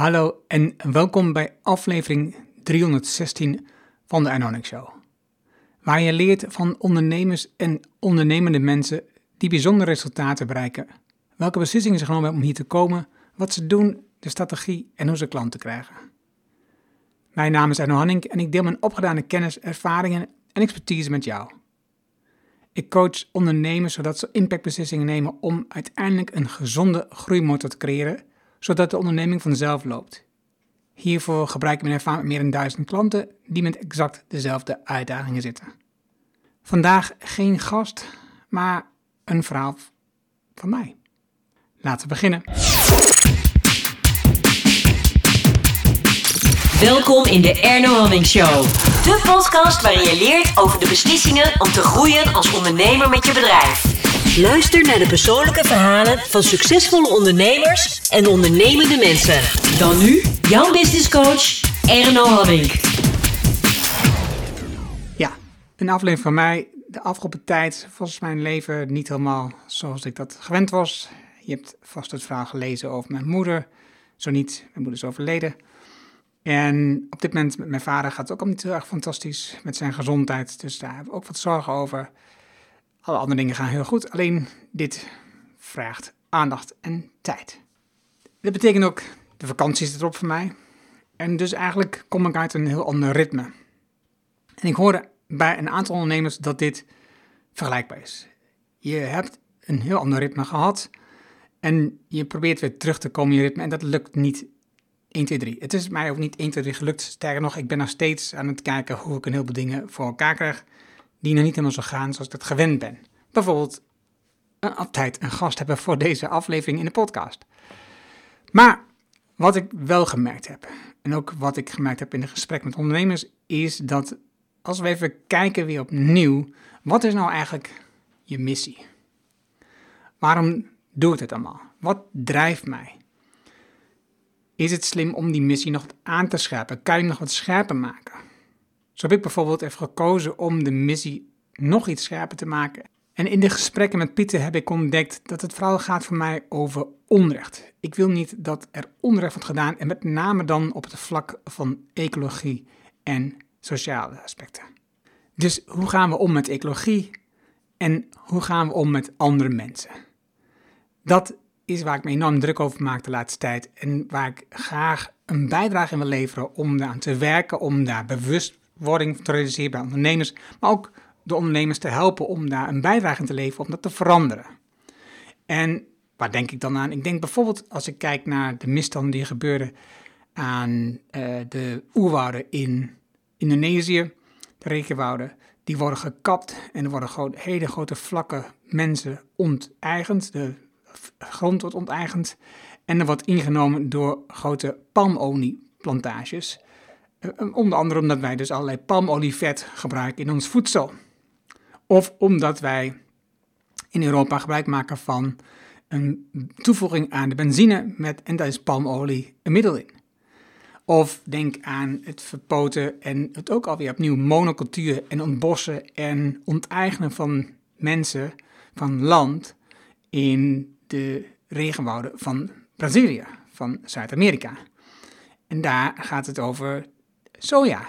Hallo en welkom bij aflevering 316 van de Anonic Show. Waar je leert van ondernemers en ondernemende mensen die bijzondere resultaten bereiken. Welke beslissingen ze genomen hebben om hier te komen, wat ze doen, de strategie en hoe ze klanten krijgen. Mijn naam is Arno Hanning en ik deel mijn opgedane kennis, ervaringen en expertise met jou. Ik coach ondernemers zodat ze impactbeslissingen nemen om uiteindelijk een gezonde groeimotor te creëren, zodat de onderneming vanzelf loopt. Hiervoor gebruik ik mijn ervaring met meer dan duizend klanten die met exact dezelfde uitdagingen zitten. Vandaag geen gast, maar een verhaal van mij. Laten we beginnen. Welkom in de Erno Hamming Show. De podcast waarin je leert over de beslissingen om te groeien als ondernemer met je bedrijf. Luister naar de persoonlijke verhalen van succesvolle ondernemers en ondernemende mensen. Dan nu, jouw business coach, Erno Hamming. Ja, een aflevering van mij. De afgelopen tijd was mijn leven niet helemaal zoals ik dat gewend was. Je hebt vast het verhaal gelezen over mijn moeder. Zo niet, mijn moeder is overleden. En op dit moment met mijn vader gaat het ook al niet heel erg fantastisch met zijn gezondheid. Dus daar hebben we ook wat zorgen over. Alle andere dingen gaan heel goed, alleen dit vraagt aandacht en tijd. Dat betekent ook, de vakantie zit erop voor mij. En dus eigenlijk kom ik uit een heel ander ritme. En ik hoorde bij een aantal ondernemers dat dit vergelijkbaar is. Je hebt een heel ander ritme gehad en je probeert weer terug te komen in je ritme en dat lukt niet 1, 2, 3. Het is mij ook niet 1, 2, 3 gelukt. Sterker nog, ik ben nog steeds aan het kijken hoe ik een heleboel dingen voor elkaar krijg die nog niet helemaal zo gaan zoals ik dat gewend ben. Bijvoorbeeld een, altijd een gast hebben voor deze aflevering in de podcast. Maar wat ik wel gemerkt heb, en ook wat ik gemerkt heb in het gesprek met ondernemers, is dat als we even kijken weer opnieuw, wat is nou eigenlijk je missie? Waarom doe ik het allemaal? Wat drijft mij? Is het slim om die missie nog aan te scherpen? Kan je nog wat scherper maken? Zo heb ik bijvoorbeeld even gekozen om de missie nog iets scherper te maken. En in de gesprekken met Pieter heb ik ontdekt dat het vooral gaat voor mij over onrecht. Ik wil niet dat er onrecht wordt gedaan en met name dan op het vlak van ecologie en sociale aspecten. Dus hoe gaan we om met ecologie en hoe gaan we om met andere mensen? Dat is waar ik me enorm druk over maak de laatste tijd en waar ik graag een bijdrage in wil leveren om daaraan te werken, om daar bewustwording te realiseren bij ondernemers, maar ook de ondernemers te helpen om daar een bijdrage in te leveren om dat te veranderen. En waar denk ik dan aan? Ik denk bijvoorbeeld als ik kijk naar de misstanden die gebeuren aan uh, de oerwouden in Indonesië, de regenwouden, die worden gekapt en er worden hele grote vlakken mensen onteigend. De grond wordt onteigend en er wordt ingenomen door grote palmolieplantages. Uh, onder andere omdat wij dus allerlei palmolievet gebruiken in ons voedsel. Of omdat wij in Europa gebruik maken van een toevoeging aan de benzine met, en daar is palmolie een middel in. Of denk aan het verpoten en het ook alweer opnieuw monocultuur en ontbossen en onteigenen van mensen, van land in de regenwouden van Brazilië, van Zuid-Amerika. En daar gaat het over soja.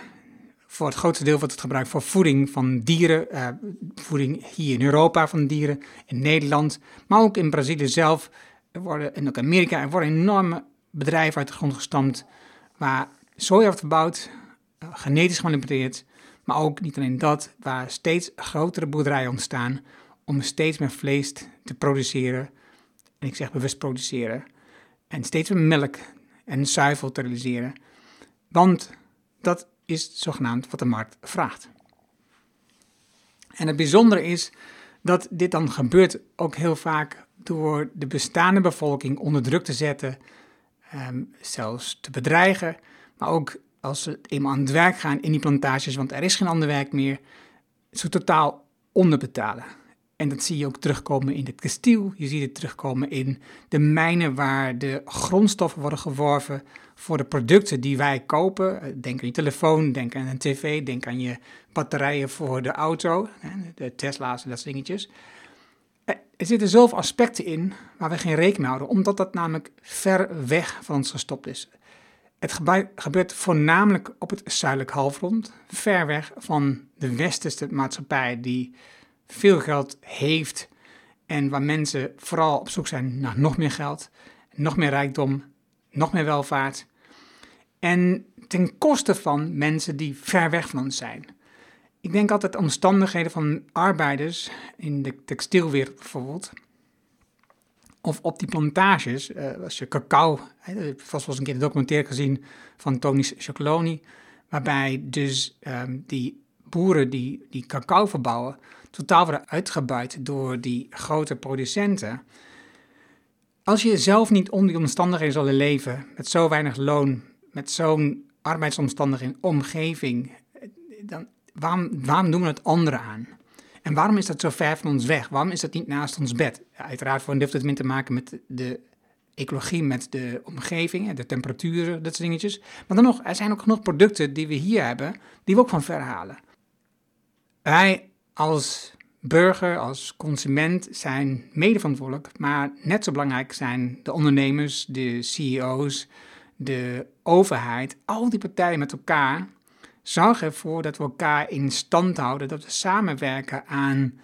Voor het grootste deel wordt het gebruikt voor voeding van dieren, uh, voeding hier in Europa van dieren, in Nederland, maar ook in Brazilië zelf worden, en ook Amerika. Er worden enorme bedrijven uit de grond gestampt waar soja wordt verbouwd, uh, genetisch gemanipuleerd, maar ook niet alleen dat, waar steeds grotere boerderijen ontstaan om steeds meer vlees te produceren en ik zeg bewust produceren, en steeds meer melk en zuivel te realiseren. Want dat is zogenaamd wat de markt vraagt. En het bijzondere is dat dit dan gebeurt ook heel vaak door de bestaande bevolking onder druk te zetten, um, zelfs te bedreigen, maar ook als ze eenmaal aan het werk gaan in die plantages, want er is geen ander werk meer, ze totaal onderbetalen. En dat zie je ook terugkomen in het kasteel. Je ziet het terugkomen in de mijnen waar de grondstoffen worden geworven voor de producten die wij kopen. Denk aan je telefoon, denk aan een tv, denk aan je batterijen voor de auto, de Tesla's en dat soort dingetjes. Er zitten zoveel aspecten in waar we geen rekening houden, omdat dat namelijk ver weg van ons gestopt is. Het gebeurt voornamelijk op het zuidelijk halfrond, ver weg van de westerse maatschappij die veel geld heeft en waar mensen vooral op zoek zijn naar nog meer geld, nog meer rijkdom, nog meer welvaart. En ten koste van mensen die ver weg van ons zijn. Ik denk altijd omstandigheden van arbeiders in de textielwereld bijvoorbeeld. Of op die plantages, uh, als je cacao, hè, vast wel eens een keer de documentaire gezien van Tony Chocoloni, waarbij dus ehm, die boeren die, die cacao verbouwen, totaal worden uitgebuit door die grote producenten. Als je zelf niet onder die omstandigheden zal leven, met zo weinig loon, met zo'n arbeidsomstandigheden, omgeving, dan waarom, waarom doen we het andere aan? En waarom is dat zo ver van ons weg? Waarom is dat niet naast ons bed? Uiteraard voor een heeft het te maken met de ecologie, met de omgeving, de temperaturen, dat soort dingetjes. Maar dan nog, er zijn ook genoeg producten die we hier hebben, die we ook van ver halen. Wij als burger, als consument zijn medeverantwoordelijk, maar net zo belangrijk zijn de ondernemers, de CEO's, de overheid, al die partijen met elkaar zorgen ervoor dat we elkaar in stand houden, dat we samenwerken aan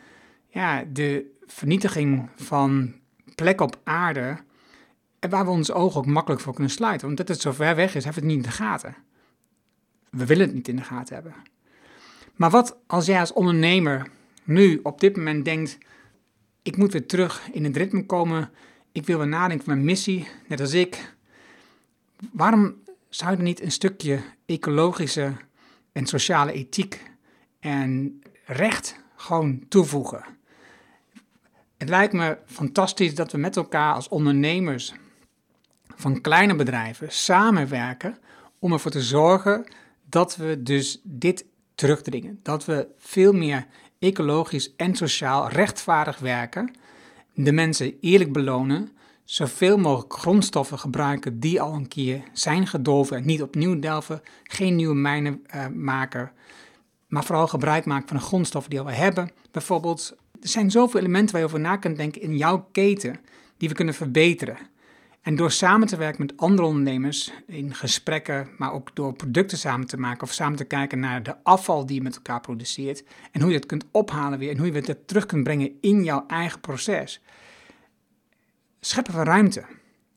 ja, de vernietiging van plek op aarde, en waar we ons ogen ook makkelijk voor kunnen sluiten. Want dat het zo ver weg is, hebben we het niet in de gaten. We willen het niet in de gaten hebben. Maar wat als jij als ondernemer nu op dit moment denkt, ik moet weer terug in het ritme komen, ik wil weer nadenken van mijn missie, net als ik. Waarom zou je niet een stukje ecologische en sociale ethiek en recht gewoon toevoegen? Het lijkt me fantastisch dat we met elkaar als ondernemers van kleine bedrijven samenwerken om ervoor te zorgen dat we dus dit terugdringen. Dat we veel meer ecologisch en sociaal rechtvaardig werken, de mensen eerlijk belonen, zoveel mogelijk grondstoffen gebruiken die al een keer zijn gedolven en niet opnieuw delven, geen nieuwe mijnen uh, maken, maar vooral gebruik maken van de grondstoffen die we hebben. Bijvoorbeeld, er zijn zoveel elementen waar je over na kunt denken in jouw keten die we kunnen verbeteren. En door samen te werken met andere ondernemers in gesprekken, maar ook door producten samen te maken of samen te kijken naar de afval die je met elkaar produceert en hoe je dat kunt ophalen weer en hoe je het terug kunt brengen in jouw eigen proces, scheppen we ruimte.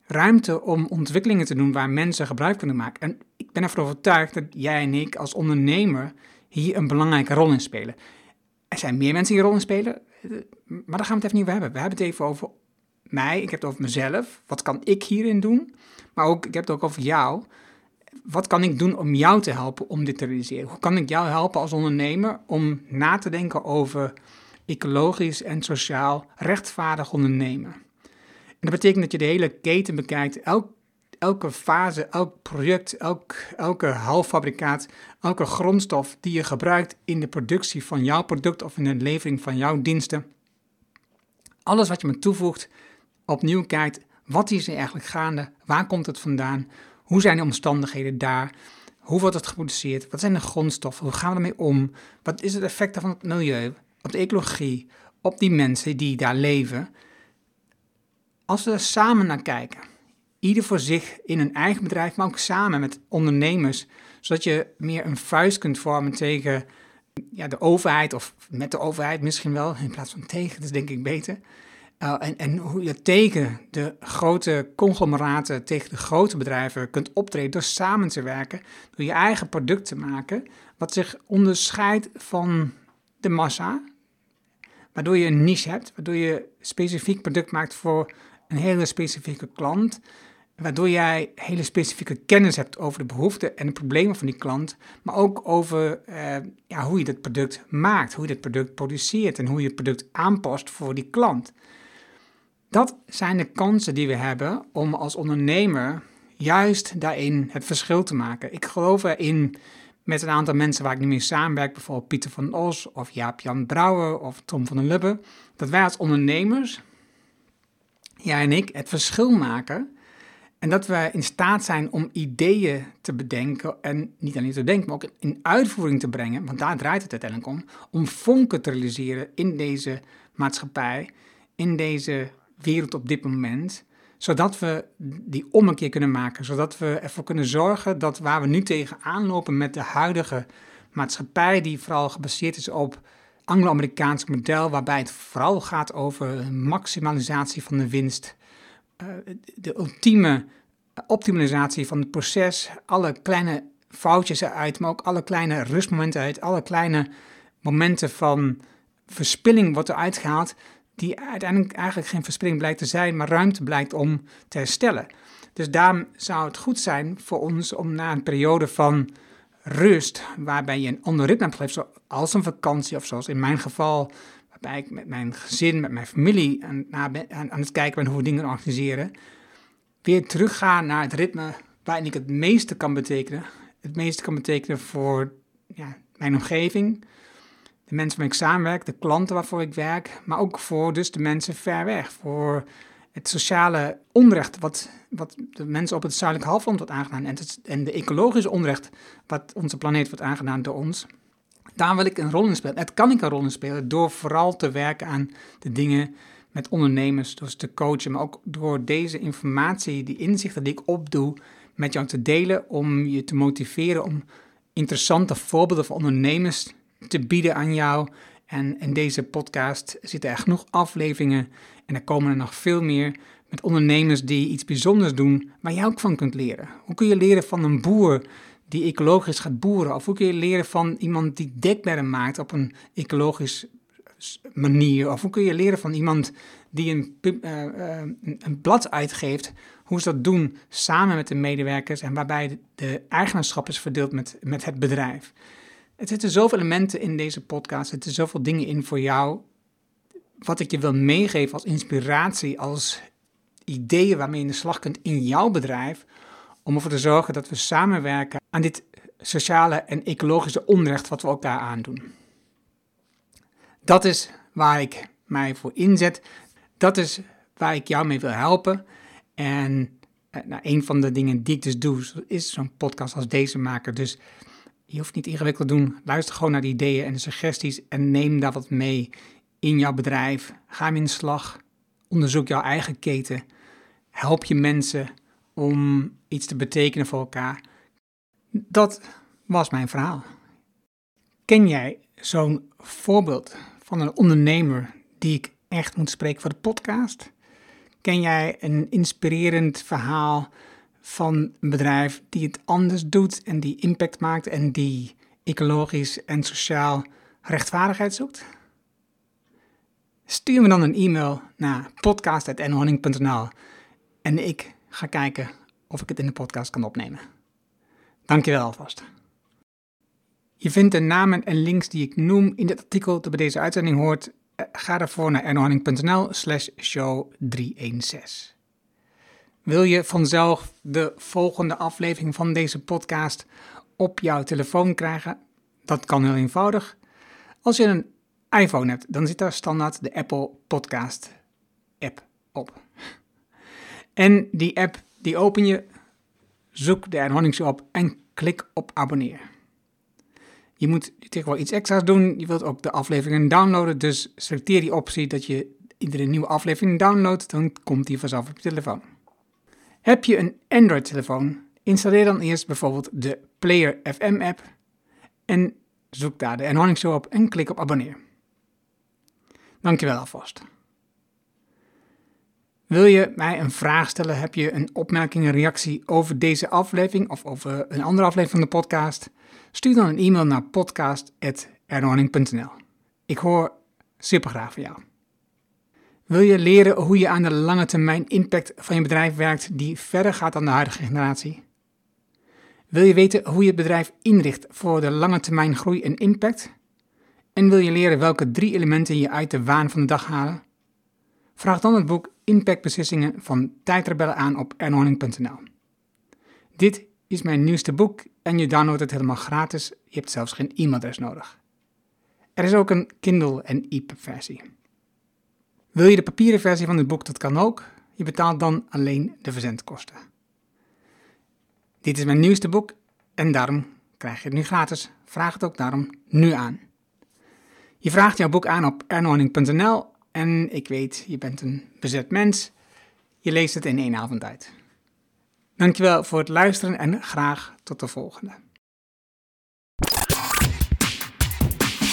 Ruimte om ontwikkelingen te doen waar mensen gebruik kunnen maken. En ik ben ervan overtuigd dat jij en ik als ondernemer hier een belangrijke rol in spelen. Er zijn meer mensen die een rol in spelen, maar daar gaan we het even niet over hebben. We hebben het even over mij, ik heb het over mezelf. Wat kan ik hierin doen? Maar ook, ik heb het ook over jou. Wat kan ik doen om jou te helpen om dit te realiseren? Hoe kan ik jou helpen als ondernemer om na te denken over ecologisch en sociaal rechtvaardig ondernemen? En dat betekent dat je de hele keten bekijkt, elk, elke fase, elk project, elk, elke halffabrikaat, elke grondstof die je gebruikt in de productie van jouw product of in de levering van jouw diensten. Alles wat je me toevoegt, opnieuw kijkt, wat is er eigenlijk gaande? Waar komt het vandaan? Hoe zijn de omstandigheden daar? Hoe wordt het geproduceerd? Wat zijn de grondstoffen? Hoe gaan we ermee om? Wat is het effect van het milieu, op de ecologie, op die mensen die daar leven? Als we er samen naar kijken, ieder voor zich in een eigen bedrijf, maar ook samen met ondernemers, zodat je meer een vuist kunt vormen tegen ja, de overheid, of met de overheid misschien wel, in plaats van tegen, dat is denk ik beter. Uh, en, en, hoe je tegen de grote conglomeraten, tegen de grote bedrijven kunt optreden door samen te werken, door je eigen product te maken, wat zich onderscheidt van de massa, waardoor je een niche hebt, waardoor je specifiek product maakt voor een hele specifieke klant, waardoor jij hele specifieke kennis hebt over de behoeften en de problemen van die klant, maar ook over uh, ja, hoe je dat product maakt, hoe je dat product produceert en hoe je het product aanpast voor die klant. Dat zijn de kansen die we hebben om als ondernemer juist daarin het verschil te maken. Ik geloof erin met een aantal mensen waar ik nu mee samenwerk, bijvoorbeeld Pieter van Os of Jaap-Jan Brouwer of Tom van den Lubbe, dat wij als ondernemers, jij en ik, het verschil maken en dat we in staat zijn om ideeën te bedenken en niet alleen te denken, maar ook in uitvoering te brengen, want daar draait het uiteindelijk om, om vonken te realiseren in deze maatschappij in deze wereld op dit moment, zodat we die ommekeer kunnen maken, zodat we ervoor kunnen zorgen dat waar we nu tegenaan lopen met de huidige maatschappij, die vooral gebaseerd is op Anglo-Amerikaans model, waarbij het vooral gaat over maximalisatie van de winst, uh, de ultieme optimalisatie van het proces, alle kleine foutjes eruit, maar ook alle kleine rustmomenten uit, alle kleine momenten van verspilling wordt eruit gehaald, die uiteindelijk eigenlijk geen verspilling blijkt te zijn, maar ruimte blijkt om te herstellen. Dus daarom zou het goed zijn voor ons om na een periode van rust, waarbij je een ander ritme hebt zoals een vakantie of zoals in mijn geval, waarbij ik met mijn gezin, met mijn familie aan, aan, aan het kijken ben hoe we dingen organiseren, weer teruggaan naar het ritme waarin ik het meeste kan betekenen. Het meeste kan betekenen voor ja, mijn omgeving, de mensen waarmee ik samenwerk, de klanten waarvoor ik werk, maar ook voor dus de mensen ver weg, voor het sociale onrecht wat, wat de mensen op het zuidelijk halfrond wordt aangedaan en, het, en de ecologische onrecht wat onze planeet wordt aangedaan door ons. Daar wil ik een rol in spelen. Het kan ik een rol in spelen door vooral te werken aan de dingen met ondernemers, dus te coachen, maar ook door deze informatie, die inzichten die ik opdoe, met jou te delen om je te motiveren om interessante voorbeelden van ondernemers te bieden aan jou. En in deze podcast zitten er genoeg afleveringen en er komen er nog veel meer met ondernemers die iets bijzonders doen waar jij ook van kunt leren. Hoe kun je leren van een boer die ecologisch gaat boeren? Of hoe kun je leren van iemand die dekbedden maakt op een ecologisch manier? Of hoe kun je leren van iemand die een, uh, een blad uitgeeft, hoe ze dat doen samen met de medewerkers en waarbij de, de eigenaarschap is verdeeld met, met het bedrijf? Er zitten zoveel elementen in deze podcast, er zitten zoveel dingen in voor jou. Wat ik je wil meegeven als inspiratie, als ideeën waarmee je in de slag kunt in jouw bedrijf, om ervoor te zorgen dat we samenwerken aan dit sociale en ecologische onrecht wat we elkaar aandoen. Dat is waar ik mij voor inzet. Dat is waar ik jou mee wil helpen. En eh, nou, een van de dingen die ik dus doe, is zo'n podcast als deze maken. Dus je hoeft niet ingewikkeld te doen. Luister gewoon naar de ideeën en suggesties en neem daar wat mee in jouw bedrijf. Ga hem in de slag. Onderzoek jouw eigen keten. Help je mensen om iets te betekenen voor elkaar. Dat was mijn verhaal. Ken jij zo'n voorbeeld van een ondernemer die ik echt moet spreken voor de podcast? Ken jij een inspirerend verhaal van een bedrijf die het anders doet en die impact maakt en die ecologisch en sociaal rechtvaardigheid zoekt? Stuur me dan een e-mail naar podcast.nhoning.nl en ik ga kijken of ik het in de podcast kan opnemen. Dankjewel alvast. Je vindt de namen en links die ik noem in het artikel dat bij deze uitzending hoort. Eh, ga daarvoor naar ernohanning.nl slash show 316. Wil je vanzelf de volgende aflevering van deze podcast op jouw telefoon krijgen? Dat kan heel eenvoudig. Als je een iPhone hebt, dan zit daar standaard de Apple Podcast app op. En die app, die open je, zoek de Erhoning op en klik op abonneer. Je moet tegenwoordig iets extra's doen. Je wilt ook de afleveringen downloaden, dus selecteer die optie dat je iedere nieuwe aflevering downloadt, dan komt die vanzelf op je telefoon. Heb je een Android-telefoon? Installeer dan eerst bijvoorbeeld de Player FM app en zoek daar de Enhoning Show op en klik op abonneer. Dankjewel alvast. Wil je mij een vraag stellen? Heb je een opmerking, een reactie over deze aflevering of over een andere aflevering van de podcast? Stuur dan een e-mail naar podcast.ernorning.nl. Ik hoor super graag van jou. Wil je leren hoe je aan de lange termijn impact van je bedrijf werkt die verder gaat dan de huidige generatie? Wil je weten hoe je het bedrijf inricht voor de lange termijn groei en impact? En wil je leren welke drie elementen je uit de waan van de dag halen? Vraag dan het boek Impactbeslissingen van Tijdrebellen aan op ernorning.nl. Dit is mijn nieuwste boek en je downloadt het helemaal gratis. Je hebt zelfs geen e-mailadres nodig. Er is ook een Kindle en EPUB versie. Wil je de papieren versie van dit boek? Dat kan ook. Je betaalt dan alleen de verzendkosten. Dit is mijn nieuwste boek en daarom krijg je het nu gratis. Vraag het ook daarom nu aan. Je vraagt jouw boek aan op ernoning.nl en ik weet, je bent een bezet mens. Je leest het in één avond uit. Dankjewel voor het luisteren en graag tot de volgende.